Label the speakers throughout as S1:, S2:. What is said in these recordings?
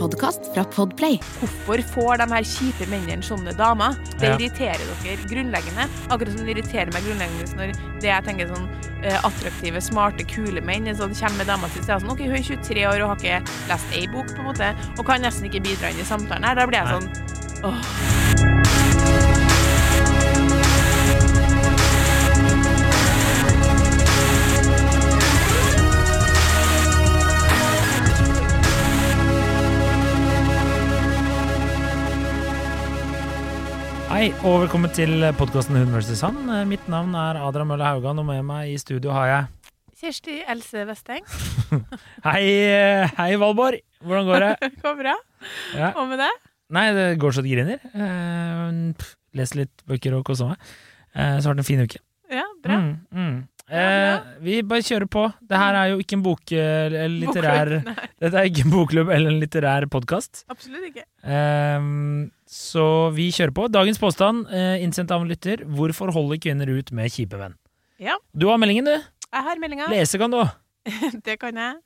S1: podkast fra Podplay.
S2: Hvorfor får de her kjipe mennene sånne damer? Det
S3: Ja.
S2: irriterer dere grunnleggende. Akkurat som det irriterer meg grunnleggende når det jeg tenker sånn eh, attraktive, smarte, kule menn så sånn, kommer med dama si og sier sånn OK, hun er 23 år og har ikke lest ei bok, på en måte, og kan nesten ikke bidra inn i samtalen her. Da blir jeg sånn åh.
S3: Hei, og velkommen til podkasten Hun vs. Han. Mitt navn er Adrian Mølle Haugan, og med meg i studio har jeg
S2: Kjersti Else Vesteng,
S3: Hei, hei Valborg! Hvordan går det?
S2: går bra?
S3: Ja.
S2: Og med det?
S3: Nei, det går så det griner. Eh, pff, Les litt bøker og koser meg. Eh, Så har det en fin uke.
S2: Ja, bra.
S3: Mm, mm. Eh, vi bare kjører på. Det her er jo ikke en bok, eh, eller litterær? Dette er ikke en bokklubb eller en litterær podkast.
S2: absolutt ikke.
S3: Eh, så vi kjører på. Dagens påstand, eh, innsendt av en lytter. Hvorfor holder kvinner ut med kjipe venn?
S2: Ja.
S3: Du har meldingen, du.
S2: Jeg har meldinga.
S3: Lese kan du.
S2: Det kan jeg.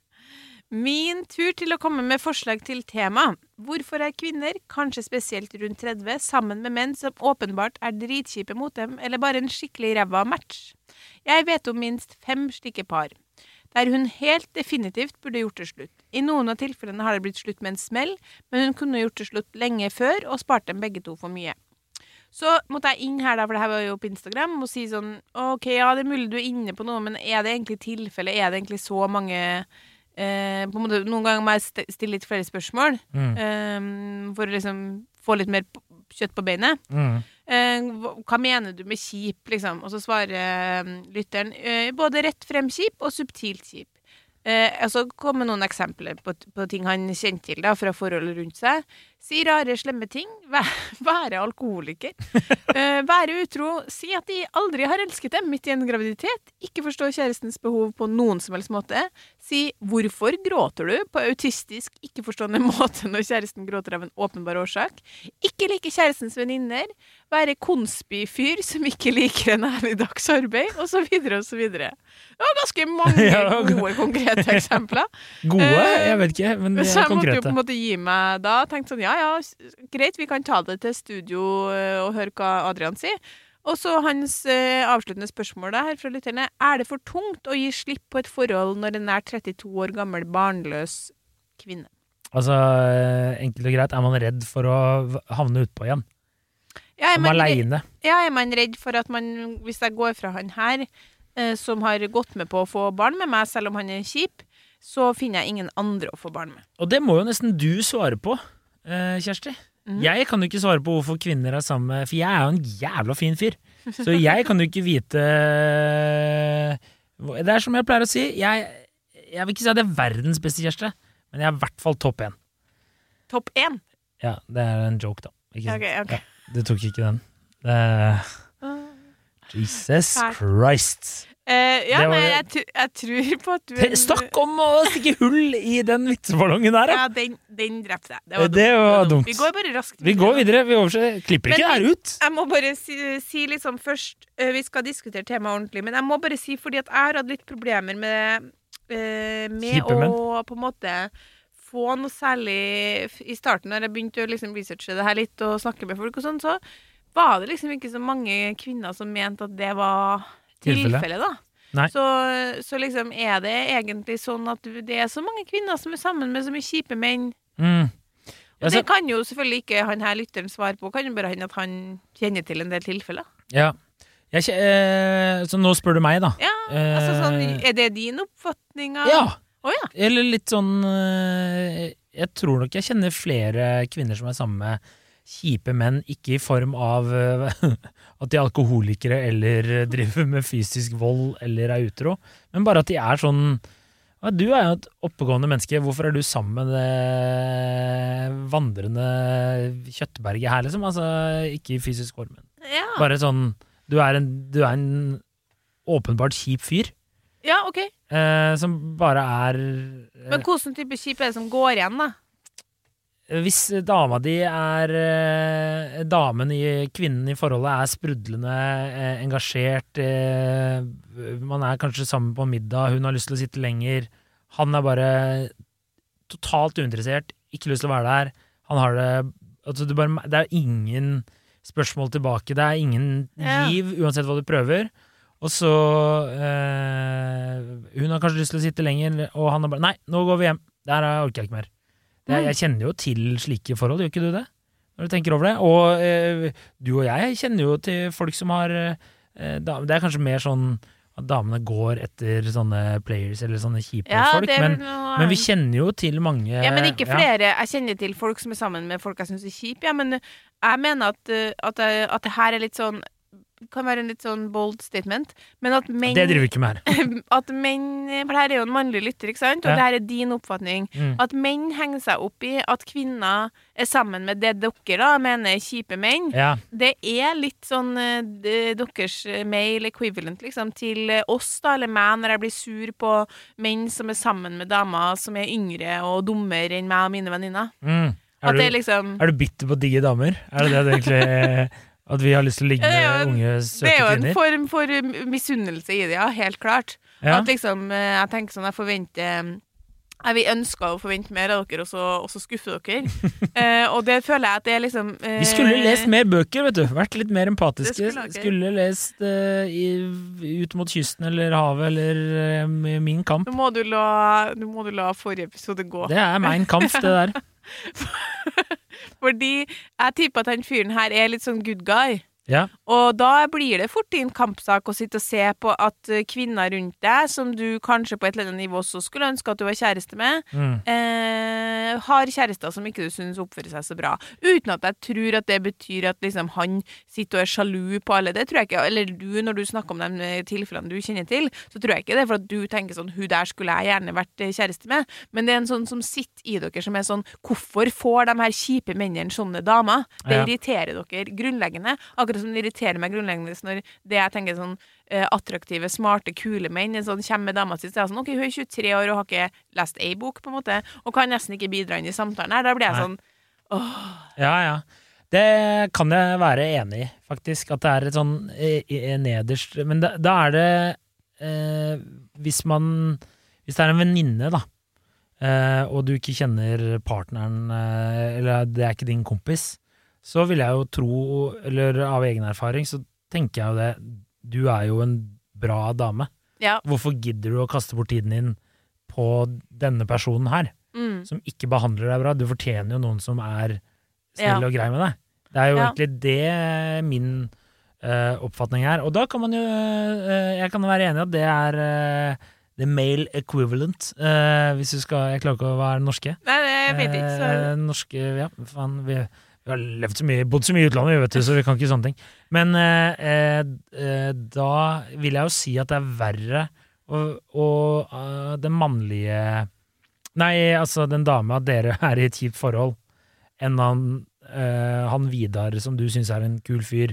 S2: Min tur til å komme med forslag til tema. Hvorfor er kvinner, kanskje spesielt rundt 30, sammen med menn som åpenbart er dritkjipe mot dem, eller bare en skikkelig ræva match? Jeg vet om minst fem slike par, der hun helt definitivt burde gjort det slutt. I noen av tilfellene har det blitt slutt med en smell, men hun kunne gjort det slutt lenge før og spart dem begge to for mye. Så måtte jeg inn her, da, for det her var jo på Instagram, og si sånn OK, ja, det er mulig du er inne på noe, men er det egentlig tilfelle? Er det egentlig så mange eh, på en måte, Noen ganger må jeg stille litt flere spørsmål
S3: Mm.
S2: eh, for å liksom få litt mer kjøtt på beinet.
S3: Mm.
S2: Eh, hva, mener du med kjip, liksom? Og så svarer eh, lytteren eh, både rett frem kjip og subtilt kjip. Eh, og så kommer noen eksempler på, på ting han kjente til da, fra forholdet rundt seg. Si rare, slemme ting. Væ- Være alkoholiker. Eh, være utro. Si at de aldri har elsket dem midt i en graviditet. Ikke forstå kjærestens behov på noen som helst måte. Si 'hvorfor gråter du?' på autistisk, ikke-forstående måte når kjæresten gråter av en åpenbar årsak. Ikke like kjærestens venninner. Være konspifyr som ikke liker en ærlig dags arbeid, osv., osv. Det var ganske mange gode, konkrete eksempler.
S3: Gode?
S2: Eh,
S3: Jeg vet ikke, men konkrete.
S2: Så jeg måtte jo på en måte gi meg da. Tenkte sånn, ja ja, ja, greit, vi kan ta det til studio eh, og høre hva Adrian sier. Og så hans eh, avsluttende spørsmål da, her fra lytterne. Er det for tungt å gi slipp på et forhold når en er 32 år gammel barnløs kvinne?
S3: Altså, eh, enkelt og greit, er man redd for å havne utpå igjen?
S2: Ja, er man,
S3: aleine?
S2: ja, er man redd for at man, hvis jeg går fra han her, eh, som har gått med på å få barn med meg, selv om han er kjip, så finner jeg ingen andre å få barn med.
S3: Og det må jo nesten du svare på, Kjersti.
S2: Mm.
S3: Jeg kan jo ikke svare på hvorfor kvinner er sammen med For jeg er jo en jævla fin fyr. Så jeg kan jo ikke vite Det er som jeg pleier å si, jeg, jeg vil ikke si at jeg er verdens beste kjæreste, men jeg er i hvert fall topp én.
S2: Topp én.
S3: Ja, det er en joke, da. Ikke sant?
S2: Ok, ok.
S3: Ja, du tok ikke den. Det, Jesus Christ.
S2: Eh, ja, men jeg, jeg tror på at du
S3: Snakk om å stikke hull i den vitseballongen der, da!
S2: Ja, den, den drepte jeg. Det var
S3: Det
S2: dumt.
S3: var dumt.
S2: Vi går bare raskt
S3: Vi går videre. Vi overser, klipper ikke det her ut.
S2: Jeg må bare si, si liksom først uh, Vi skal diskutere temaet ordentlig, men jeg må bare si fordi at jeg har hatt litt problemer med, uh, med å på en måte få noe særlig I starten, når jeg begynte å liksom researche det her litt og snakke med folk og sånn, så var det liksom ikke så mange kvinner som mente at det var
S3: Tilfelle.
S2: tilfelle da. Så, så liksom er det egentlig sånn at det er så mange kvinner som er sammen med så mye kjipe menn.
S3: Mm.
S2: Og det kan jo selvfølgelig ikke han her lytteren svare på. Kan jo bare hende at han kjenner til en del tilfeller.
S3: Ja. Jeg, eh, så nå spør du meg, da.
S2: Ja, altså sånn,
S3: Eh,
S2: Er det din oppfatning av
S3: Ja!
S2: Oh, ja.
S3: Eller litt sånn eh, Jeg tror nok jeg kjenner flere kvinner som er sammen med kjipe menn, ikke i form av at de er alkoholikere eller driver med fysisk vold eller er utro, men bare at de er sånn «Ja, Du er jo et oppegående menneske, hvorfor er du sammen med det vandrende kjøttberget her, liksom? Altså, ikke i fysisk form, men
S2: Ja,
S3: bare sånn Du er en, du er en åpenbart kjip fyr.
S2: ja OK.
S3: Eh, som bare er eh,
S2: Men hvilken type kjip er det som går igjen, da?
S3: Hvis dama di er eh, Damen i kvinnen i forholdet er sprudlende eh, engasjert, eh, man er kanskje sammen på middag, hun har lyst til å sitte lenger, han er bare totalt uinteressert, ikke lyst til å være der. Han har det altså du bare, Det er ingen spørsmål tilbake. Det er ingen
S2: Ja.
S3: uansett hva du prøver. Og så eh, Hun har kanskje lyst til å sitte lenger, og han har bare Nei, nå går vi hjem. Det her orker jeg ikke mer. Det,
S2: Mm.
S3: jeg kjenner jo til slike forhold, gjør ikke du det? Når du tenker over det. Og eh, du og jeg kjenner jo til folk som har eh, dam- Det er kanskje mer sånn at damene går etter sånne players eller sånne kjipe
S2: Ja,
S3: folk, men, men vi kjenner jo til mange
S2: Ja, men ikke flere. Jeg kjenner til folk som er sammen med folk jeg syns er kjipe. Ja, men jeg mener at, uh, at, at det her er litt sånn Kan være en litt sånn bold statement, men at menn
S3: Det driver vi ikke med her.
S2: At menn For det her er jo en mannlig lytter, ikke sant? Og
S3: Ja.
S2: det her er din oppfatning.
S3: Mm.
S2: At menn henger seg opp i at kvinner er sammen med det dere da mener er kjipe menn.
S3: Ja,
S2: Det er litt sånn eh, deres eh, male equivalent liksom, til eh, oss, da, eller meg, når jeg blir sur på menn som er sammen med damer som er yngre og dummere enn meg og mine venninner.
S3: mm. Er,
S2: det er
S3: du,
S2: liksom
S3: er du bitter på digge damer? Er det det du egentlig At vi har lyst til å ligge
S2: det er
S3: med
S2: jo en-
S3: unge,
S2: Det er jo en form for eh, misunnelse i det, ja. Helt klart.
S3: Ja.
S2: At liksom, eh, jeg tenker sånn, jeg forventer jeg vil ønske å forvente mer av dere, og så, og så skuffe dere. Eh, og det føler jeg at det er liksom eh,
S3: Vi skulle lest mer bøker, vet du. Vært litt mer empatiske.
S2: skulle.
S3: Skulle lest eh, i, Ut mot kysten eller havet eller eh, Min kamp.
S2: Nå må du la, nå må du la forrige episode gå.
S3: Det er Mein Kampf, det der.
S2: Fordi jeg tipper at den fyren her er litt sånn good guy.
S3: Ja.
S2: Og da blir det fort en kampsak å sitte og se på at eh, kvinner rundt deg, som du kanskje på et eller annet nivå også skulle ønske at du var kjæreste med,
S3: Mm.
S2: eh, har kjærester som ikke du syns oppfører seg så bra. Uten at jeg tror at det betyr at liksom han sitter og er sjalu på alle. Det tror jeg ikke. Eller du, når du snakker om de tilfellene du kjenner til, så tror jeg ikke det er for at du tenker sånn Hun der skulle jeg gjerne vært eh, kjæreste med. Men det er en sånn som sitter i dere, som er sånn Hvorfor får de her kjipe mennene sånne damer? Det
S3: Ja.
S2: irriterer dere grunnleggende. Akkurat som det irriterer meg grunnleggende når det jeg tenker sånn eh, attraktive, smarte, kule menn en sånn, kommer med dama si, og er sånn OK, hun er 23 år og har ikke lest ei bok, på en måte, og kan nesten ikke bidra inn i samtalen her. Da blir jeg
S3: Nei.
S2: sånn åh,
S3: Ja, ja. Det kan jeg være enig i, faktisk. At det er et sånn nederst Men da, da er det eh, Hvis man Hvis det er en venninne, da, eh, og du ikke kjenner partneren, eh, eller det er ikke din kompis, så vil jeg jo tro, eller av egen erfaring, så tenker jeg jo det Du er jo en bra dame.
S2: Ja.
S3: Hvorfor gidder du å kaste bort tiden din på denne personen her?
S2: Mm.
S3: som ikke behandler deg bra. Du fortjener jo noen som er snill
S2: Ja.
S3: og grei med deg. Det er jo
S2: Ja.
S3: egentlig det min uh, oppfatning er. Og da kan man jo uh, Jeg kan være enig i at det er uh, the male equivalent, hvis du skal Jeg klarer ikke å være norske.
S2: Nei, det jeg vet ikke. Så.
S3: Eh, norske Ja, faen. Vi, vi har levd så mye, bodd så mye i utlandet, vet du, så vi kan ikke sånne ting. Men eh, eh, eh, da vil jeg jo si at det er verre å, å eh, den mannlige Nei, altså den dama dere er i et kjipt forhold, enn han, eh, han Vidar som du syns er en kul fyr.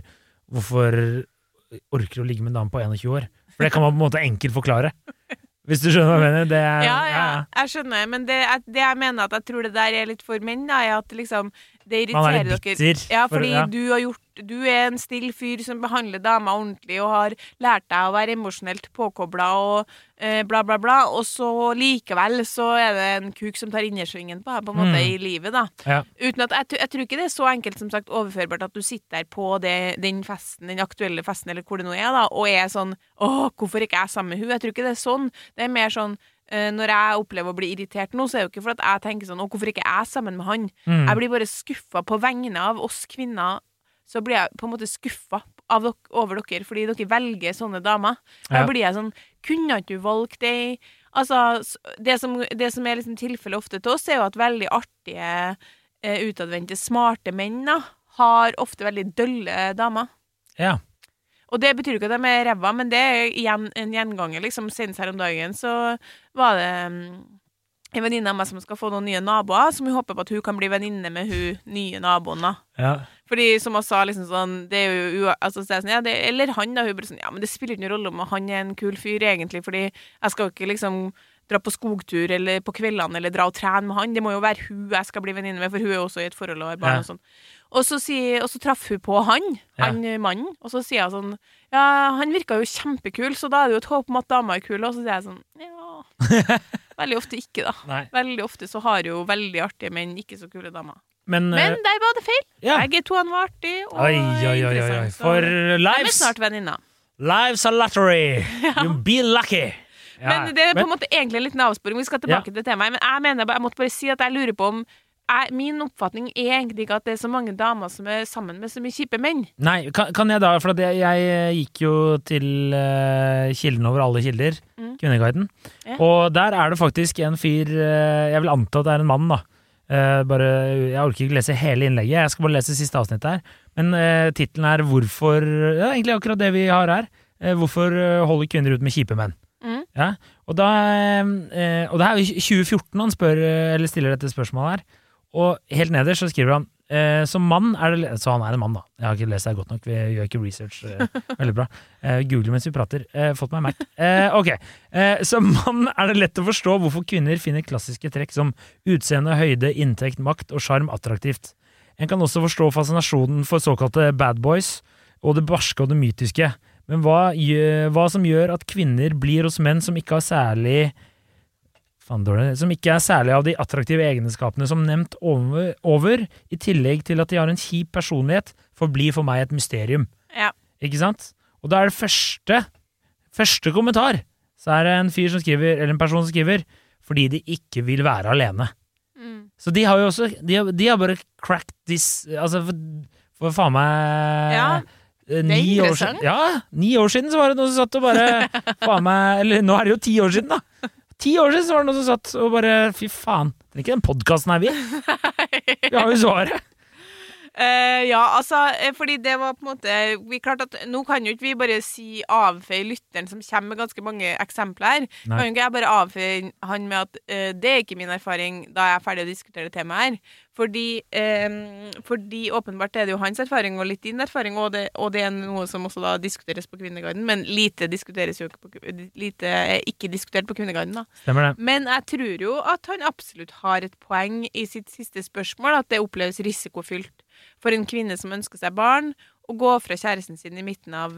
S3: Hvorfor orker du å ligge med en dame på 21 år? For det kan man på en måte enkelt forklare. Hvis du skjønner hva jeg mener? Det er,
S2: Ja, ja, jeg skjønner, men det, det jeg mener at jeg tror det der er litt for menn, da, er at liksom det
S3: Man er
S2: irriterer dere.
S3: Ja,
S2: Ja,
S3: for-
S2: fordi
S3: ja.
S2: du har gjort Du er en still fyr som behandler damer ordentlig og har lært deg å være emosjonelt påkobla og eh, bla, bla, bla, og så likevel så er det en kuk som tar innersvingen på deg, på en måte,
S3: Mm.
S2: i livet, da.
S3: Ja.
S2: Uten at jeg, jeg tror ikke det er så enkelt som sagt overførbart at du sitter der på det, den festen, den aktuelle festen, eller hvor det nå er, da, og er sånn Å, hvorfor ikke jeg sammen med hun? Jeg tror ikke det er sånn. Det er mer sånn når jeg opplever å bli irritert nå, så er det jo ikke for at jeg tenker sånn Å, hvorfor ikke jeg sammen med han?
S3: Mm.
S2: Jeg blir bare skuffa på vegne av oss kvinner. Så blir jeg på en måte skuffa over dere, fordi dere velger sånne damer. Da
S3: Ja.
S2: blir jeg sånn Kunne ikke du valgt ei Altså, det som, det som er liksom tilfellet ofte til oss, er jo at veldig artige, eh, utadvendte, smarte menn da, har ofte veldig dølle damer.
S3: ja.
S2: Og det betyr ikke at de er ræva, men det er igjen en gjenganger. Liksom, Senest her om dagen så var det mm, en venninne av meg som skal få noen nye naboer, som hun håper på at hun kan bli venninne med hun nye naboen. da.
S3: ja.
S2: Fordi som hun sa, liksom sånn det er jo, altså, så er sånn, ja, det, Eller han, da. Hun bare sånn Ja, men det spiller ikke noen rolle om han er en kul fyr, egentlig, fordi jeg skal jo ikke liksom dra på skogtur eller på kveldene eller dra og trene med han. Det må jo være hun jeg skal bli venninne med, for hun er også i et forhold og har barn
S3: Ja.
S2: og sånn. Og så, si, og så traff hun på han,
S3: Ja.
S2: han eh, mannen, og så sier hun sånn Ja, han virka jo kjempekul, så da er det jo et håp om at dama er kul, og så sier jeg sånn Ja Veldig ofte ikke, da.
S3: Nei.
S2: Veldig ofte så har jo veldig artige menn ikke så kule damer.
S3: Men,
S2: Men
S3: eh,
S2: der var det feil.
S3: ja.
S2: Begge to han var artig og
S3: Oi, oi, oi, oi, For
S2: De er
S3: lives
S2: snart venninner.
S3: Lives are lottery. You be lucky. Ja,
S2: Men det er på en måte egentlig en liten avsporing. Vi skal tilbake til temaet. Men jeg mener jeg måtte bare si at jeg lurer på om jeg, Min oppfatning er egentlig ikke at det er så mange damer som er sammen med så mye kjipe menn.
S3: Nei, kan, kan jeg da For jeg, jeg gikk jo til uh, kilden over alle kilder,
S2: Mm.
S3: Kvinneguiden,
S2: Ja.
S3: og der er det faktisk en fyr uh, Jeg vil anta at det er en mann, da. Uh, bare, jeg orker ikke lese hele innlegget, jeg skal bare lese siste avsnitt her. Men uh, tittelen er 'Hvorfor Ja, egentlig akkurat det vi har her. Uh, hvorfor eh, holder kvinner ut med kjipe menn?
S2: Mm.
S3: Ja, og, da, eh, og det er jo 2014 han spør, eh, eller stiller dette spørsmålet her. Og helt nederst så skriver han eh, som mann er det Så han er en mann, da. Jeg har ikke lest det godt nok. Vi gjør ikke research. Eh, veldig bra. Eh, Google mens vi prater. Eh, fått meg Mac. Eh, ok. Eh, som mann er det lett å forstå hvorfor kvinner finner klassiske trekk som utseende, høyde, inntekt, makt og sjarm attraktivt. En kan også forstå fascinasjonen for såkalte bad boys og det barske og det mytiske. Men hva, gjør, hva som gjør at kvinner blir hos menn som ikke har særlig Faen. Som ikke er særlig av de attraktive egenskapene som nevnt over, over, i tillegg til at de har en kjip personlighet, forblir for meg et mysterium.
S2: Ja.
S3: Ikke sant? Og da er det første Første kommentar, så er det en fyr som skriver, eller en person som skriver, fordi de ikke vil være alene.
S2: Mm.
S3: Så de har jo også De har, de har bare cracked this Altså, for, for faen meg
S2: Ja,
S3: eh, Ni år siden, ja, ni år siden så var det noen som satt og bare Faen meg Eller nå er det jo ti år siden, da. Ti år siden så var det noen som satt og bare Fy faen. Det er ikke den podkasten her, vi. Vi har jo svaret.
S2: Eh, ja, altså, eh, fordi det var på en måte Vi klarte at Nå kan jo ikke vi bare si avfeie lytteren som kommer med ganske mange eksempler her.
S3: Nei.
S2: Kan jo ikke jeg bare avfeie han med at uh, det er ikke min erfaring da jeg er ferdig å diskutere det temaet her. Fordi, um, fordi åpenbart er det jo hans erfaring og litt din erfaring, og det, og det er noe som også da diskuteres på Kvinneguiden, men lite diskuteres jo ikke på, lite er ikke diskutert på Kvinneguiden, da.
S3: Stemmer det.
S2: Men jeg tror jo at han absolutt har et poeng i sitt siste spørsmål, at det oppleves risikofylt for en kvinne som ønsker seg barn, å gå fra kjæresten sin i midten av,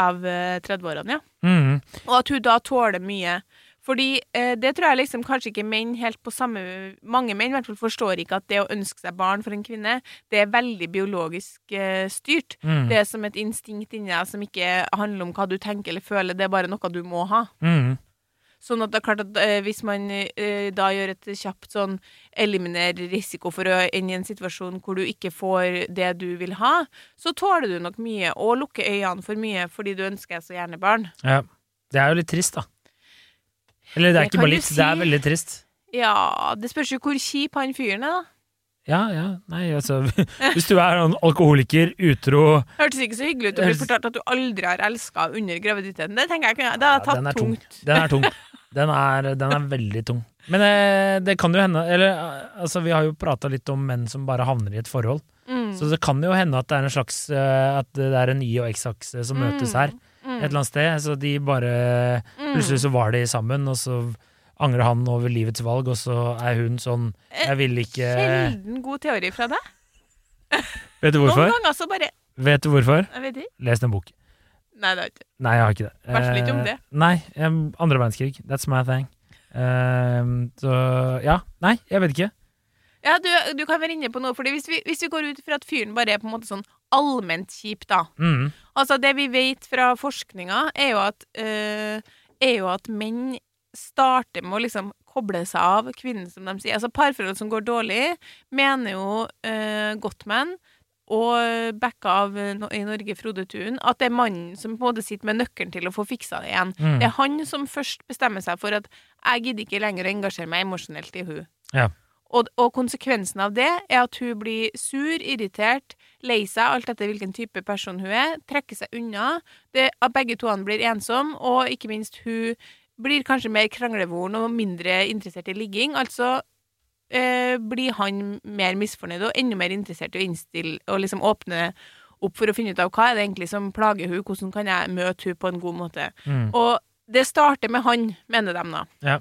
S2: av øh, 30-årene, ja.
S3: Mm.
S2: Og at hun da tåler mye. Fordi eh, det tror jeg liksom kanskje ikke menn helt på samme Mange menn i hvert fall forstår ikke at det å ønske seg barn for en kvinne, det er veldig biologisk eh, styrt.
S3: Mm.
S2: Det er som et instinkt inni deg som ikke handler om hva du tenker eller føler, det er bare noe du må ha.
S3: Mhm.
S2: Sånn at det er klart at eh, hvis man eh, da gjør et kjapt sånn eliminer risiko for å ende i en situasjon hvor du ikke får det du vil ha, så tåler du nok mye, og lukker øynene for mye fordi du ønsker så gjerne barn.
S3: Ja. Det er jo litt trist, da. Eller det er
S2: Det
S3: ikke bare
S2: litt,
S3: litt, det er veldig trist.
S2: Ja, det spørs jo hvor kjip han fyren er, da.
S3: Ja, ja, nei, altså Hvis du er en alkoholiker, utro
S2: Hørtes ikke så hyggelig ut å bli fortalt at du aldri har elska under graviditeten. Det tenker jeg kunne Det har
S3: Ja,
S2: tatt
S3: den er tung.
S2: tungt.
S3: Den er tung. Den er, den er veldig tung. Men eh, det kan jo hende Eller eh, altså, vi har jo prata litt om menn som bare havner i et forhold.
S2: Mm.
S3: Så det kan jo hende at det er en slags eh, At det er en Y- og X-akse som møtes her
S2: Mm.
S3: et eller annet sted. Så de bare Plutselig så var de sammen, og så angrer han over livets valg, og så er hun sånn Jeg vil ikke
S2: Sjelden god teori fra deg.
S3: Vet du
S2: Noen
S3: hvorfor?
S2: ganger så bare
S3: Vet du hvorfor?
S2: Jeg vet ikke.
S3: Les en bok.
S2: Nei, det er ikke
S3: Nei, jeg har ikke det.
S2: Varsel ikke om det.
S3: Eh, Nei, andre verdenskrig. That's my thing. Uh, så ja. Nei, jeg vet ikke.
S2: Ja, du, du kan være inne på noe, fordi hvis vi, hvis vi går ut fra at fyren bare er på en måte sånn allment kjip, da.
S3: Mm.
S2: Altså, det vi vet fra forskninga, er jo at, øh, er jo at menn starter med å liksom koble seg av kvinnen, som de sier. Altså, parforhold som går dårlig, mener jo uh, Gottman og backa av eh, i Norge Frode Thun, at det er mannen som på en måte sitter med nøkkelen til å få fiksa det igjen.
S3: Mm.
S2: Det er han som først bestemmer seg for at jeg gidder ikke lenger å engasjere meg emosjonelt i hun.
S3: Ja.
S2: Og, og konsekvensen av det er at hun blir sur, irritert, lei seg, alt etter hvilken type person hun er, trekker seg unna. Det, begge to blir ensomme, og ikke minst hun blir kanskje mer kranglevoren og mindre interessert i ligging. Altså eh, blir han mer misfornøyd og enda mer interessert i å innstille og liksom åpne opp for å finne ut av hva er det egentlig som plager hun, hvordan kan jeg møte hun på en god måte.
S3: Mm.
S2: Og det starter med han, mener de da.
S3: Ja.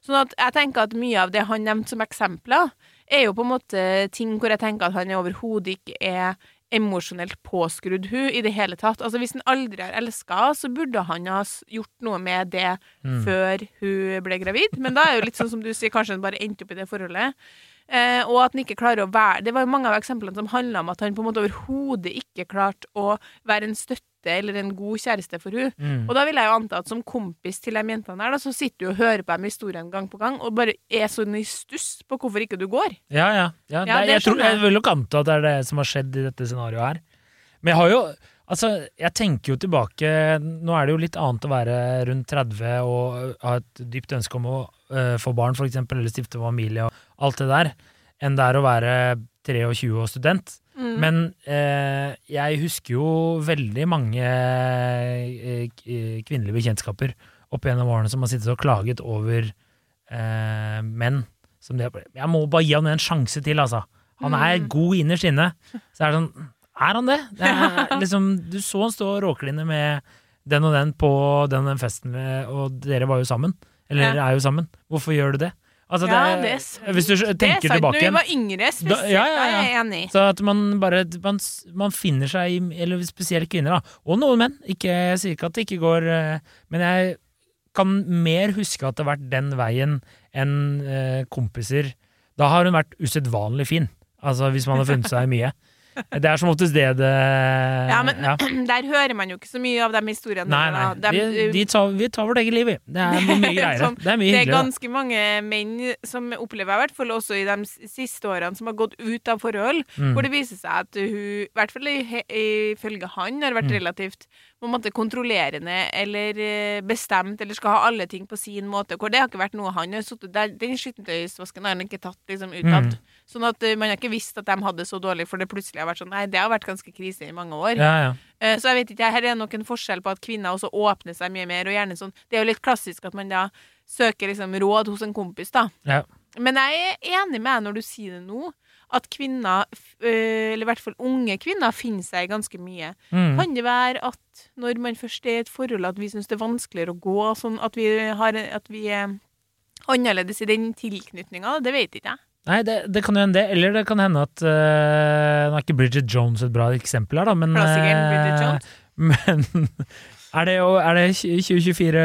S2: Sånn at jeg tenker at mye av det han nevnte som eksempler, er jo på en måte ting hvor jeg tenker at han overhodet ikke er emosjonelt påskrudd hun i det hele tatt. Altså Hvis han aldri har elska, så burde han ha gjort noe med det
S3: Mm.
S2: før hun ble gravid. Men da er det jo litt sånn som du sier, kanskje han bare endte opp i det forholdet. Eh, og at han ikke klarer å være Det var jo mange av eksemplene som handla om at han på en måte overhodet ikke klarte å være en støtte eller en god kjæreste for hun.
S3: Mm.
S2: Og da vil jeg jo anta at som kompis til de jentene her, da, så sitter du og hører på dem historien gang på gang, og bare er sånn i stuss på hvorfor ikke du går.
S3: Ja, ja. ja.
S2: Ja,
S3: det, jeg, tror,
S2: jeg
S3: vil nok anta at det er det som har skjedd i dette scenarioet her. Men jeg har jo Altså, jeg tenker jo tilbake Nå er det jo litt annet å være rundt 30 og ha et dypt ønske om å øh, få barn, eksempel, eller stifte familie og alt det der, enn det er å være 23 og student.
S2: Mm.
S3: Men eh, jeg husker jo veldig mange eh, kvinnelige bekjentskaper opp gjennom årene som har sittet og klaget over eh, menn. Som de, jeg må bare gi han en sjanse til, altså. Han er
S2: Mm.
S3: god innerst inne. Så er det sånn Er han det? det er, liksom, du så han stå og råkline med den og den på den og den festen, og dere var jo sammen. Eller
S2: Ja.
S3: er jo sammen. Hvorfor gjør du det? Altså,
S2: Ja,
S3: det,
S2: det er sant.
S3: hvis du
S2: er
S3: tenker
S2: sant.
S3: tilbake
S2: Når vi var yngre, spesielt.
S3: Da- ja, ja, ja.
S2: Jeg er enig.
S3: så at man bare man, man finner seg i Eller spesielt kvinner, da. Og noen menn. Ikke, jeg sier ikke at det ikke går eh, Men jeg kan mer huske at det har vært den veien enn eh, kompiser. Da har hun vært usedvanlig fin. Altså hvis man har funnet seg mye. Det er som oftest det det
S2: Ja, men
S3: ja.
S2: der hører man jo ikke så mye av de historiene.
S3: Nei, nei.
S2: De-
S3: Vi, de tar, vi tar vårt eget liv, vi. Det er mye greiere.
S2: Sånn,
S3: Det er mye
S2: det er
S3: ganske
S2: ganske mange menn som opplever, i hvert fall også i de siste årene, som har gått ut av forhold,
S3: Mm.
S2: hvor det viser seg at hun, i hvert fall ifølge han, har vært
S3: Mm.
S2: relativt på en måte kontrollerende eller eh, bestemt, eller skal ha alle ting på sin måte. Hvor det har ikke vært noe han har sittet. Den skittentøysvasken har han ikke tatt liksom utad.
S3: Mm.
S2: Sånn at eh, man har ikke visst at de hadde det så dårlig, for det plutselig har vært sånn Nei, det har vært ganske krise i mange år.
S3: Ja, ja.
S2: Eh, Så jeg vet ikke, her er nok en forskjell på at kvinner også åpner seg mye mer, og gjerne sånn Det er jo litt klassisk at man da søker liksom råd hos en kompis, da.
S3: Ja.
S2: Men jeg er enig med deg når du sier det nå, at kvinner, øh, eller i hvert fall unge kvinner, finner seg ganske mye.
S3: Mm.
S2: Kan det være at når man først er i et forhold, at vi syns det er vanskeligere å gå, sånn at vi, har, at vi er annerledes i den tilknytninga? Det vet ikke jeg.
S3: Nei, det, det kan jo hende det. Eller det kan hende at uh, Nå er ikke Bridget Jones et bra eksempel her, da, men
S2: Klassikeren Bridget
S3: eh,
S2: Jones.
S3: Men er det, er det 2024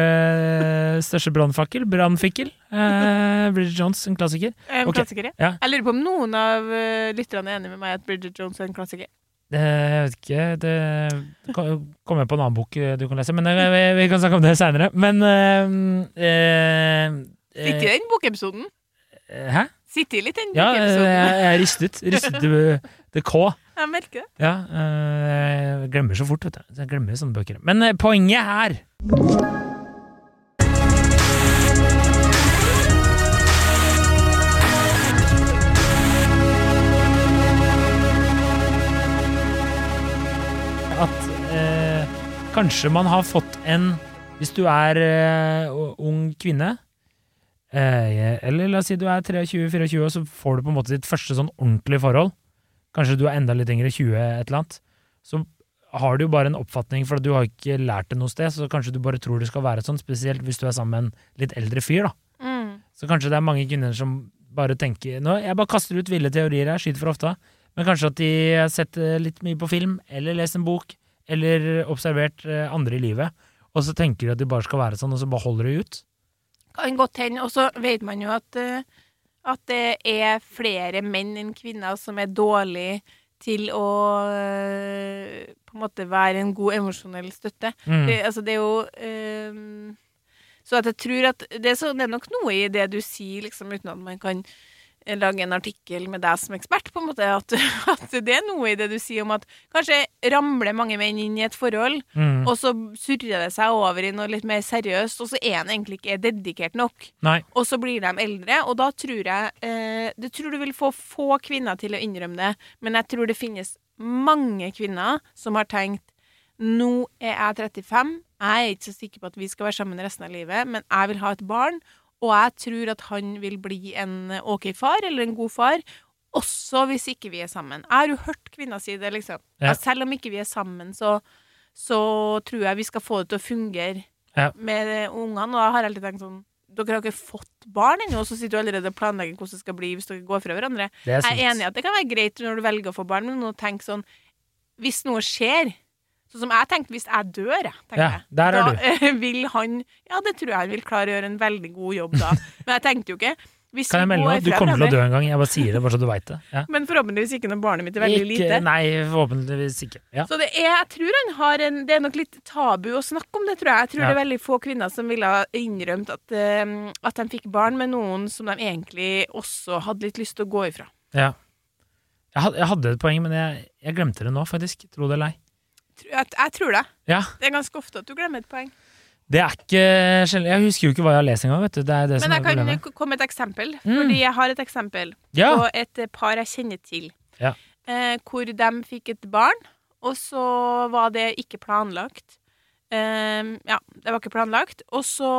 S3: største brannfakkel? Brannfikkel? Eh, Bridget Jones, en klassiker?
S2: En klassiker, ja.
S3: ja.
S2: Jeg lurer på om noen av lytterne er enig med meg at Bridget Jones er en klassiker.
S3: Det, jeg vet ikke Det kommer jeg på en annen bok eh, du kan lese, men eh, vi, vi kan snakke om det seinere. Men eh, eh,
S2: Ikke den bokepisoden.
S3: eh, Hæ?
S2: Sitter litt i den
S3: Ja, jeg, jeg ristet. Ristet til K.
S2: Jeg merker det.
S3: Ja, øh, jeg glemmer så fort, vet du. Jeg glemmer sånne bøker. Men øh, poenget her At øh, kanskje man har fått en Hvis du er øh, ung kvinne eh, Eller la oss si du er 23-24, og så får du på en måte ditt første sånn ordentlige forhold kanskje du er enda litt yngre, 20 et eller annet, så har du jo bare en oppfatning, for du har ikke lært det noe sted, så kanskje du bare tror det skal være sånn, spesielt hvis du er sammen med en litt eldre fyr, da.
S2: Mm.
S3: Så kanskje det er mange kvinner som bare tenker nå, Jeg bare kaster ut ville teorier her, skyter for ofte, men kanskje at de har sett eh, litt mye på film, eller lest en bok, eller observert eh, andre i livet, og så tenker de at de bare skal være sånn, og så bare holder de ut.
S2: Kan godt hende. Og så vet man jo at, eh, at det er flere menn enn kvinner som er dårlige til å eh, på en måte være en god emosjonell støtte.
S3: Mm.
S2: Det, altså, det er jo ehm, Så at jeg tror at det er, så, det er nok noe i det du sier, liksom, uten at man kan lage en artikkel med deg som ekspert, på en måte. At, at det er noe i det du sier om at kanskje ramler mange menn inn i et forhold,
S3: Mm.
S2: og så surrer det seg over i noe litt mer seriøst, og så er han egentlig ikke dedikert nok.
S3: Nei.
S2: Og så blir de eldre, og da tror jeg eh, Du tror du vil få få kvinner til å innrømme det, men jeg tror det finnes mange kvinner som har tenkt nå er jeg 35, jeg er ikke så sikker på at vi skal være sammen resten av livet, men jeg vil ha et barn, og jeg tror at han vil bli en ok far, eller en god far, også hvis ikke vi er sammen. Jeg har jo hørt kvinner si det, liksom.
S3: Ja.
S2: At selv om ikke vi er sammen, så, så tror jeg vi skal få det til å fungere
S3: Ja.
S2: med eh, ungene. Og da har jeg alltid tenkt sånn Dere har ikke fått barn ennå, og så sitter du allerede og planlegger hvordan det skal bli hvis dere går fra hverandre.
S3: Er
S2: Jeg er enig i at det kan være greit når du velger å få barn, men nå tenk sånn hvis noe skjer Sånn som jeg tenkte, hvis jeg dør,
S3: Ja,
S2: da
S3: du.
S2: vil han Ja, det tror jeg han vil klare å gjøre en veldig god jobb da. Men jeg tenkte jo ikke hvis
S3: Kan jeg melde noe? Du kommer til å dø en gang. Jeg bare sier det, bare så du veit det. Ja.
S2: Men forhåpentligvis ikke når barnet mitt er veldig
S3: Ikke-
S2: lite.
S3: Nei, forhåpentligvis ikke. Ja.
S2: Så det er, jeg tror han har en Det er nok litt tabu å snakke om det, tror jeg. Jeg tror
S3: Ja.
S2: det er veldig få kvinner som ville ha innrømt at, uh, at de fikk barn med noen som de egentlig også hadde litt lyst til å gå ifra.
S3: ja. Jeg, had, jeg hadde et poeng, men jeg, jeg glemte det nå, faktisk. Tro det eller ei.
S2: Jeg, jeg tror det.
S3: Ja.
S2: Det er ganske ofte at du glemmer et poeng.
S3: Det er ikke sjelden Jeg husker jo ikke hva jeg har lest engang, vet du. Det er det som
S2: Men jeg kan
S3: problemet.
S2: komme med et eksempel.
S3: Mm.
S2: Fordi jeg har et eksempel
S3: Ja.
S2: på et par jeg kjenner til.
S3: Ja.
S2: Eh, hvor de fikk et barn, og så var det ikke planlagt. Eh, ja, det var ikke planlagt. Og så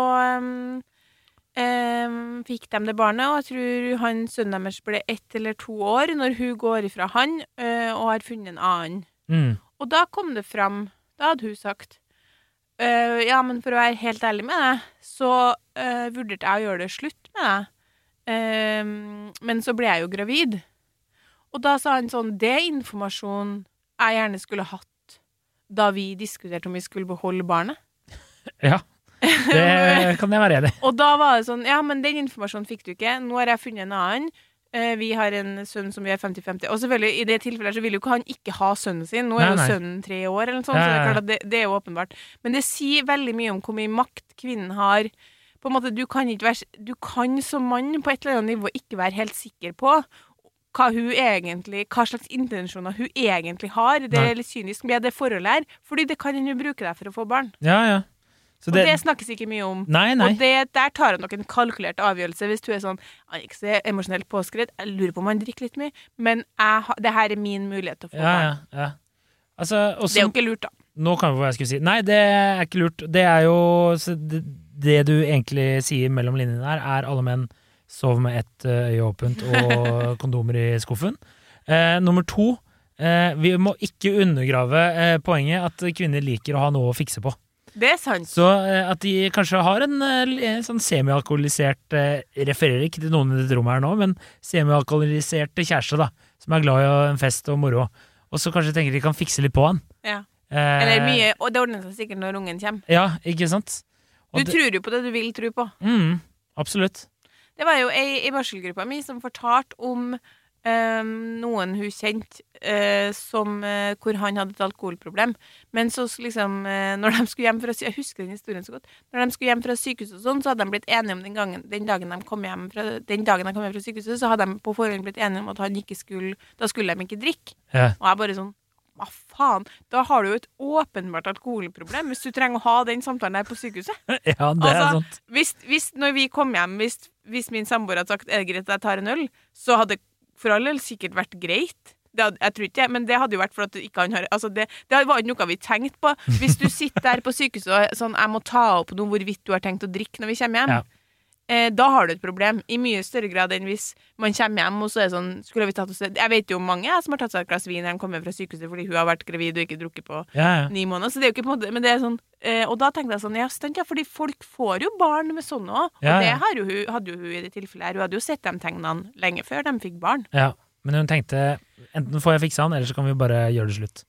S2: em, fikk de det barnet, og jeg tror han sønnen deres ble ett eller to år når hun går ifra han eh, og har funnet en annen.
S3: Mm.
S2: Og da kom det fram Da hadde hun sagt «Øh, Ja, men for å være helt ærlig med deg, så øh, vurderte jeg å gjøre det slutt med deg. Uh, men så ble jeg jo gravid. Og da sa han sånn Det er informasjon jeg gjerne skulle hatt da vi diskuterte om vi skulle beholde barnet.
S3: Ja. Det kan jeg være enig i.
S2: Og da var det sånn Ja, men den informasjonen fikk du ikke. Nå har jeg funnet en annen. Eh, vi har en sønn som vi er 50-50. Og selvfølgelig, i det tilfellet så vil jo ikke han ikke ha sønnen sin. Nå er
S3: Nei,
S2: jo sønnen tre år, eller noe sånt, så det det, det er jo åpenbart. Men det sier veldig mye om hvor mye makt kvinnen har. På en måte, du kan ikke være Du kan som mann på et eller annet nivå ikke være helt sikker på hva hun egentlig Hva slags intensjoner hun egentlig har. Det er litt kynisk med det forholdet her, fordi det kan hun jo bruke deg for å få barn.
S3: Ja, ja. Så
S2: Og det snakkes ikke mye om.
S3: Nei, nei.
S2: Og det, der tar han nok en kalkulert avgjørelse hvis du er sånn Han er ikke så emosjonelt påskrevet. Jeg lurer på om han drikker litt mye, men jeg, det her er min mulighet til å få
S3: Ja,
S2: barn.
S3: ja, ja. Altså, også,
S2: Det er jo ikke lurt, da.
S3: Nå kan vi hva jeg skulle si. Nei, det er ikke lurt. Det er jo det, det du egentlig sier mellom linjene her, er alle menn sover med ett eh, øye åpent og kondomer i skuffen. Eh, nummer to, eh, vi må ikke undergrave eh, poenget at kvinner liker å ha noe å fikse på.
S2: Det er sant.
S3: Så eh, at de kanskje har en eh, sånn semialkoholisert eh, Refererer ikke til noen i dette rommet her nå, men semialkoholisert kjæreste, da. Som er glad i en fest og moro. Og så kanskje tenker de kan fikse litt på han.
S2: Ja.
S3: Eh,
S2: Eller mye Og det ordner seg sikkert når ungen kommer.
S3: Ja, ikke sant?
S2: Du
S3: det,
S2: tror jo på det du vil tro på.
S3: mm, absolutt.
S2: Det var jo ei i barselgruppa mi som fortalte om noen hun kjente eh, som, eh, hvor han hadde et alkoholproblem. Men så liksom, eh, når de skulle hjem fra Jeg husker den historien så godt. Når de skulle hjem fra sykehuset og sånn, så hadde de blitt enige om den, gangen, den dagen de kom hjem fra, den dagen de kom hjem fra sykehuset, så hadde de på forhånd blitt enige om at han ikke skulle Da skulle de ikke drikke.
S3: Ja.
S2: Og jeg bare sånn Hva faen? Da har du jo et åpenbart alkoholproblem hvis du trenger å ha den samtalen der på sykehuset.
S3: ja, det er
S2: Altså,
S3: sant.
S2: Hvis, hvis når vi kom hjem, hvis, hvis min samboer hadde sagt er det greit at jeg tar en øl, så hadde for all del sikkert vært greit. Hadde, jeg tror ikke det, men det hadde jo vært for at ikke han har altså det, det var ikke noe vi tenkte på. Hvis du sitter der på sykehuset og sånn 'Jeg må ta opp noe hvorvidt du har tenkt å drikke når vi kommer hjem',
S3: Ja.
S2: Eh, da har du et problem. I mye større grad enn hvis man kommer hjem og så er det sånn skulle vi tatt oss Jeg vet jo om mange jeg, som har tatt seg et glass vin når de kommer fra sykehuset fordi hun har vært gravid og ikke drukket på
S3: Ja, ja.
S2: ni måneder. Så det er jo ikke på en måte Men det er sånn eh, Og da tenkte jeg sånn Ja, stent, ja, fordi folk får jo barn med sånne òg. Og
S3: Ja,
S2: det har jo hun, hadde jo hun i det tilfellet her. Hun hadde jo sett de tegnene lenge før de fikk barn.
S3: ja. Men hun tenkte enten får jeg fiksa han, eller så kan vi bare gjøre det slutt.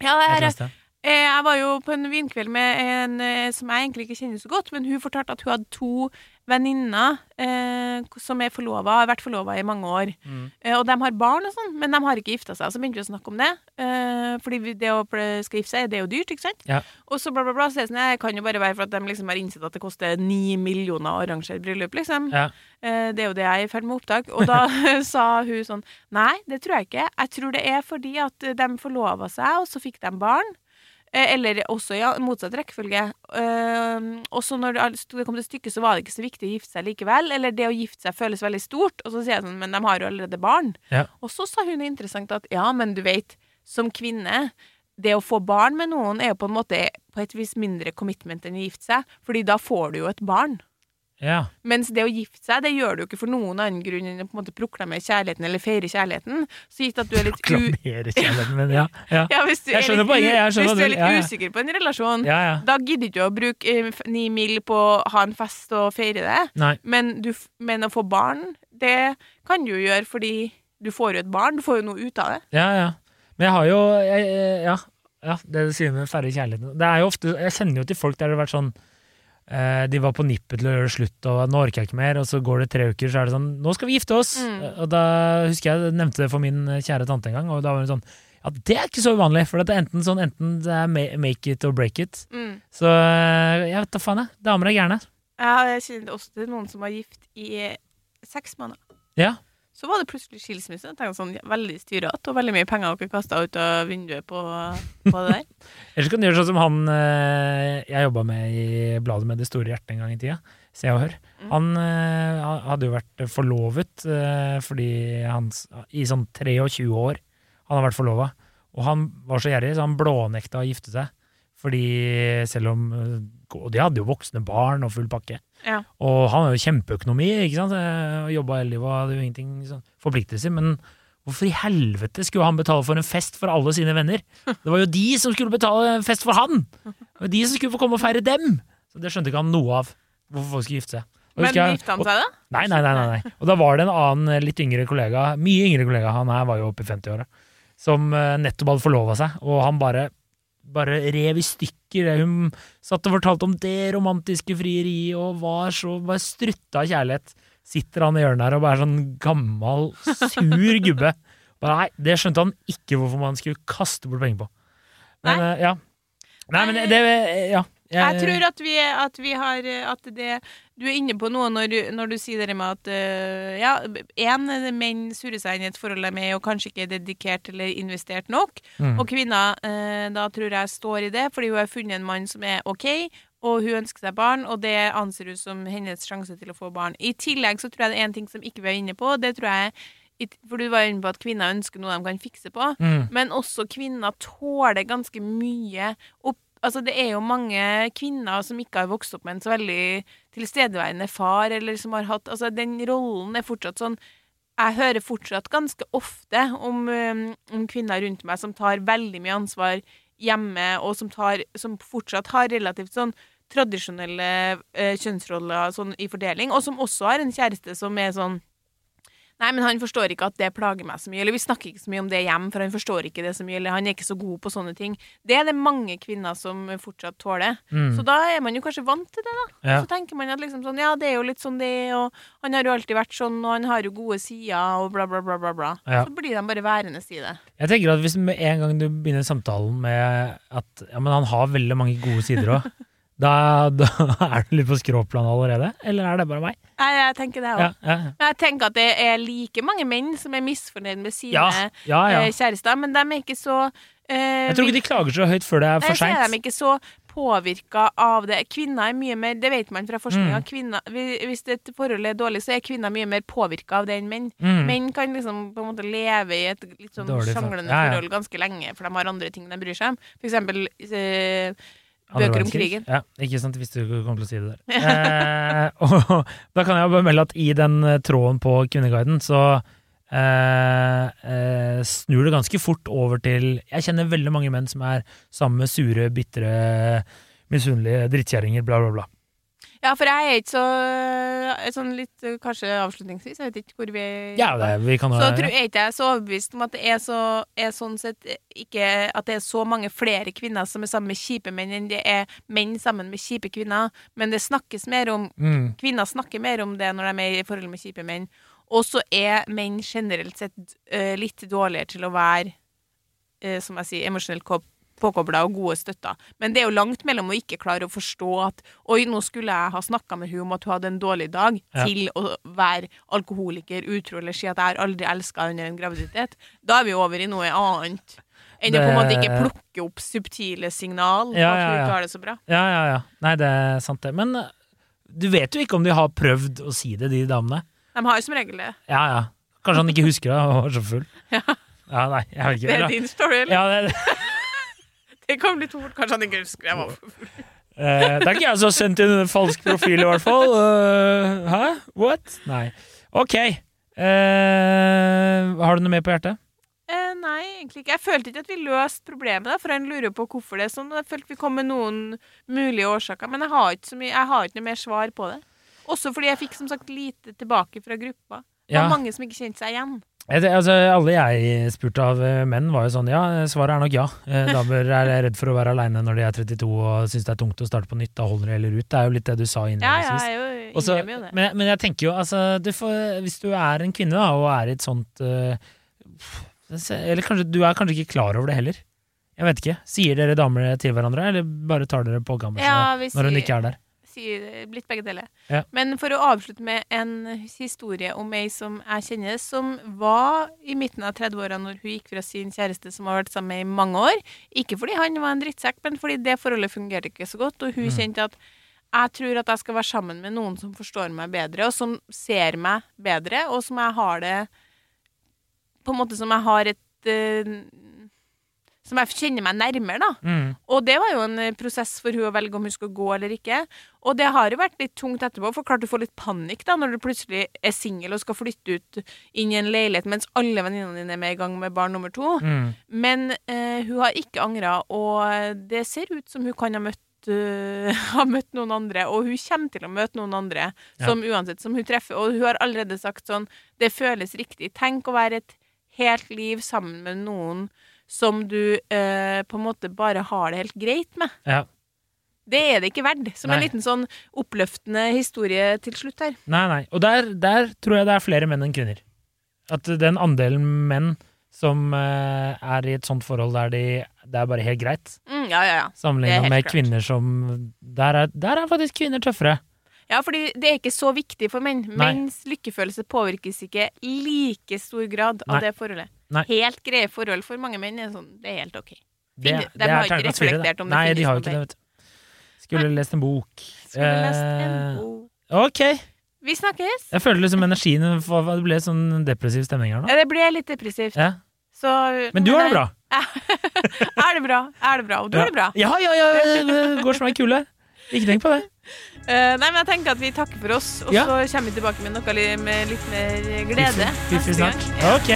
S2: Ja, det
S3: annet sted.
S2: eh, jeg var jo på en vinkveld med en som jeg egentlig ikke kjenner så godt, men hun fortalte at hun hadde to venninner eh, som er forlova, har vært forlova i mange år.
S3: Mm.
S2: Eh, og de har barn og sånn, men de har ikke gifta seg. Så begynte vi å snakke om det. Eh, fordi det å skal gifte seg, det er jo dyrt, ikke sant?
S3: Ja.
S2: Og så bla, bla, bla. Så det, sånn, jeg kan jo bare være for at de liksom har innsett at det koster ni millioner å arrangere bryllup, liksom.
S3: Ja.
S2: Eh, det er jo det jeg er i ferd med å oppdage. Og da sa hun sånn Nei, det tror jeg ikke. Jeg tror det er fordi at de forlova seg, og så fikk de barn. Eh, Eller også i ja, motsatt rekkefølge. Uh, og så når det kom til stykket, så var det ikke så viktig å gifte seg likevel. Eller det å gifte seg føles veldig stort. Og så sier jeg sånn, men de har jo allerede barn.
S3: Ja.
S2: Og så sa hun interessant at ja, men du vet, som kvinne det å få barn med noen er jo på en måte på et vis mindre commitment enn å gifte seg, fordi da får du jo et barn.
S3: Ja.
S2: Mens det å gifte seg, det gjør du ikke for noen annen grunn enn å på en måte proklamere kjærligheten eller feire kjærligheten. Så gitt at du er litt.
S3: Proklamere kjærligheten, men ja. Ja,
S2: Ja, hvis du er litt, hvis du er litt usikker på en relasjon,
S3: ja. ja.
S2: da gidder du ikke å bruke eh, ni mil på å ha en fest og feire det. Men, du, men å få barn, det kan du jo gjøre fordi du får jo et barn. Du får jo noe ut av det.
S3: Ja, ja. Men jeg har jo jeg, ja, ja, det du sier med kjærligheten. Det er jo ofte, Jeg kjenner jo til folk der det har vært sånn eh, De var på nippet til å gjøre det slutt, og nå orker jeg ikke mer, og så går det tre uker, så er det sånn Nå skal vi gifte oss!
S2: Mm.
S3: Og da husker jeg jeg nevnte det for min kjære tante en gang, og da var hun sånn Ja, det er ikke så uvanlig, for det er enten sånn Enten det er make it or break it.
S2: Mm.
S3: Så eh, jeg vet da faen, jeg. Damer er gærne.
S2: Jeg kjenner også til noen som var gift i eh, seks måneder.
S3: Ja.
S2: Så var det plutselig skilsmisse. Jeg tenkte sånn, Veldig styrete og veldig mye penger dere kasta ut av vinduet på, på det der.
S3: Ellers kan du gjøre sånn som han eh, jeg jobba med i bladet med det store hjertet en gang i tida. Se og hør.
S2: Mm.
S3: Han eh, han hadde jo vært forlovet eh, fordi han i sånn 23 år han har vært forlova. Og han var så gjerrig, så han blånekta å gifte seg. Fordi selv om Og de hadde jo voksne barn og full pakke.
S2: Ja.
S3: Og han har jo kjempeøkonomi, ikke sant. Eh, Jobba hele livet og hadde jo ingenting sånn forpliktelser. Men hvorfor i helvete skulle han betale for en fest for alle sine venner? Det var jo de som skulle betale en fest for han! Det var de som skulle få komme og feire dem! Så det skjønte ikke han noe av. Hvorfor folk skulle gifte seg.
S2: Men gifta han seg, da?
S3: Nei, nei, nei, nei, nei. Og da var det en annen eh, litt yngre kollega, mye yngre kollega, han her var jo oppe i 50-åra, som eh, nettopp hadde forlova seg, og han bare, bare rev i stykker. Hun satt og fortalte om det romantiske frieriet, og var så bare strutta av kjærlighet. Sitter han i hjørnet her og bare er sånn gammel, sur gubbe. Bare, nei, det skjønte han ikke hvorfor man skulle kaste bort penger på. Men,
S2: Nei.
S3: eh, ja. Nei, men det, ja.
S2: Jeg tror at vi, at vi har At det Du er inne på noe når, du- når du sier det med at uh, Ja, én, menn surrer seg inn i et forhold de er med og kanskje ikke er dedikert eller investert nok.
S3: Mm.
S2: Og kvinna uh, da tror jeg står i det fordi hun har funnet en mann som er OK, og hun ønsker seg barn, og det anser hun som hennes sjanse til å få barn. I tillegg så tror jeg det er en ting som ikke vi er inne på, det tror jeg For du var inne på at kvinner ønsker noe de kan fikse på.
S3: Mm.
S2: Men også kvinner tåler ganske mye opp Altså, det er jo mange kvinner som ikke har vokst opp med en så veldig tilstedeværende far, eller som har hatt Altså, den rollen er fortsatt sånn Jeg hører fortsatt ganske ofte om, um, om kvinner rundt meg som tar veldig mye ansvar hjemme, og som, tar, som fortsatt har relativt sånn tradisjonelle eh, kjønnsroller sånn i fordeling, og som også har en kjæreste som er sånn Nei, men han forstår ikke at det plager meg så mye. Eller vi snakker ikke så mye om det hjem, for han forstår ikke det så mye. Eller han er ikke så god på sånne ting. Det er det mange kvinner som fortsatt tåler.
S3: Mm.
S2: Så da er man jo kanskje vant til det, da.
S3: Ja.
S2: Så tenker man at liksom sånn, ja, det er jo litt sånn det, og han har jo alltid vært sånn, og han har jo gode sider, og bla, bla, bla, bla. bla.
S3: Ja.
S2: Så blir de bare værende i det.
S3: Jeg tenker at hvis med en gang du begynner samtalen med at ja, men han har veldig mange gode sider òg, da, da er du litt på skråplan allerede? Eller er det bare meg?
S2: Nei, jeg tenker det òg.
S3: Ja, ja,
S2: Men jeg tenker at det er like mange menn som er misfornøyd med sine
S3: ja. ja, ja.
S2: eh, kjærester, men de er ikke så uh,
S3: Jeg tror ikke de klager så høyt før det er for
S2: så Jeg
S3: seint.
S2: de ikke så påvirka av det. Kvinner er mye mer Det vet man fra forskninga.
S3: Mm.
S2: Hvis et forhold er dårlig, så er kvinner mye mer påvirka av det enn menn.
S3: Mm.
S2: Menn kan liksom på en måte leve i et litt sånn sjanglende
S3: ja, ja.
S2: forhold ganske lenge, for de har andre ting de bryr seg om. For eksempel
S3: Andre
S2: bøker om krigen.
S3: Ja, ikke sant, hvis du kommer til å si det der. eh, og da kan jeg bare melde at i den eh, tråden på Kvinneguiden, så eh, eh, snur det ganske fort over til Jeg kjenner veldig mange menn som er sammen med sure, bitre, misunnelige drittkjerringer, bla, bla, bla.
S2: Ja, for jeg er ikke så eh, Sånn litt eh, kanskje avslutningsvis, jeg vet ikke hvor vi
S3: Ja, det, vi kan
S2: Så tror jeg ikke jeg er så overbevist om at det er, så, er sånn sett ikke At det er så mange flere kvinner som er sammen med kjipe menn, enn det er menn sammen med kjipe kvinner. Men det snakkes mer om
S3: mm,
S2: Kvinner snakker mer om det når de er i forhold med kjipe menn. Og så er menn generelt sett uh, litt dårligere til å være, uh, som jeg sier, emosjonelt ko- påkobla og gode støtter. Men det er jo langt mellom å ikke klare å forstå at Oi, nå skulle jeg ha snakka med hun om at hun hadde en dårlig dag,
S3: Ja.
S2: til å være alkoholiker, utro eller si at jeg har aldri elska under en graviditet. Da er vi over i noe annet. Enn å på en måte ikke plukke opp subtile signal
S3: Ja,
S2: at hun ikke har det så bra.
S3: Ja, ja, ja. Nei, det er sant, det. Men eh, du vet jo ikke om de har prøvd å si det, de damene.
S2: De har jo som regel det.
S3: Ja, ja. Kanskje han ikke husker det, han var så full.
S2: Ja.
S3: Ja, nei, jeg vet ikke.
S2: Det er din story, eller?
S3: Ja, det,
S2: Det kom litt fort. Kanskje han ikke husker jeg var
S3: Eh, det er ikke jeg som har sendt inn en falsk profil, i hvert fall. Uh, hæ? What? Nei. Ok. Eh, har du noe mer på hjertet?
S2: Eh, nei, egentlig ikke. Jeg følte ikke at vi løste problemet, da, for en lurer på hvorfor det er sånn. Jeg følte vi kom med noen mulige årsaker, men jeg har ikke, så mye, jeg har ikke noe mer svar på det. Også fordi jeg fikk som sagt lite tilbake fra gruppa. Det var
S3: Ja.
S2: mange som ikke kjente seg igjen.
S3: Altså, alle jeg spurte av eh, menn, var jo sånn ja, svaret er nok ja. Eh, Damer er redd for å være aleine når de er 32 og syns det er tungt å starte på nytt. Da holder de heller ut. Det er jo litt det du sa
S2: Ja, ja,
S3: innledningsvis.
S2: jeg
S3: Og så-
S2: innrømmer
S3: men, men jeg tenker jo, altså du får, Hvis du er en kvinne da, og er i et sånt uh, Eller kanskje du er kanskje ikke klar over det heller. Jeg vet ikke. Sier dere damer til hverandre, eller bare tar dere på gammelsen
S2: Ja,
S3: når hun ikke er der?
S2: Sier blitt begge deler.
S3: Ja.
S2: Men for å avslutte med en historie om ei som jeg kjenner, som var i midten av 30-åra når hun gikk fra sin kjæreste som har vært sammen med i mange år. Ikke fordi han var en drittsekk, men fordi det forholdet fungerte ikke så godt, og hun
S3: Mm.
S2: kjente at jeg tror at jeg skal være sammen med noen som forstår meg bedre, og som ser meg bedre, og som jeg har det På en måte som jeg har et eh, Som jeg kjenner meg nærmere, da.
S3: Mm.
S2: Og det var jo en eh, prosess for hun å velge om hun skulle gå eller ikke. Og det har jo vært litt tungt etterpå, for klart du får litt panikk da, når du plutselig er singel og skal flytte ut inn i en leilighet mens alle venninnene dine er med i gang med barn nummer to.
S3: Mm.
S2: Men eh, hun har ikke angra, og det ser ut som hun kan ha møtt eh, ha møtt noen andre, og hun kommer til å møte noen andre
S3: Ja.
S2: som uansett som hun treffer. Og hun har allerede sagt sånn Det føles riktig. Tenk å være et helt liv sammen med noen som du eh, på en måte bare har det helt greit med.
S3: Ja.
S2: Det er det ikke verdt. Som en liten sånn oppløftende historie til slutt her.
S3: Nei, nei. Og der, der tror jeg det er flere menn enn kvinner. At den andelen menn som eh, er i et sånt forhold der de, det er bare helt greit,
S2: Mm, ja, ja, ja.
S3: Sammenlignet med
S2: klart.
S3: kvinner som der er, der er faktisk kvinner tøffere.
S2: Ja, fordi det er ikke så viktig for menn.
S3: Nei.
S2: Menns lykkefølelse påvirkes ikke i like stor grad av
S3: Nei.
S2: det forholdet.
S3: Nei.
S2: Helt greie forhold for mange menn er sånn, det er helt ok.
S3: Det,
S2: de
S3: det er
S2: har ikke reflektert om det
S3: Nei, de har jo ikke det, vet du. Skulle lest en bok.
S2: Skulle lest en
S3: Eh,
S2: bok.
S3: Ok.
S2: Vi snakkes!
S3: Jeg føler liksom energien Det ble sånn depressiv stemning her nå.
S2: Ja, det ble litt depressivt.
S3: Ja.
S2: Så,
S3: Men du har det bra.
S2: er det bra? Er det bra? Og du har det bra?
S3: Ja, ja, ja. Det går som ei kule. Ikke tenk på det.
S2: Uh, nei, men jeg tenker at vi takker for oss, og så kommer vi tilbake med noe med litt mer glede. Neste
S3: snart.
S2: gang. Ja.
S3: Ok.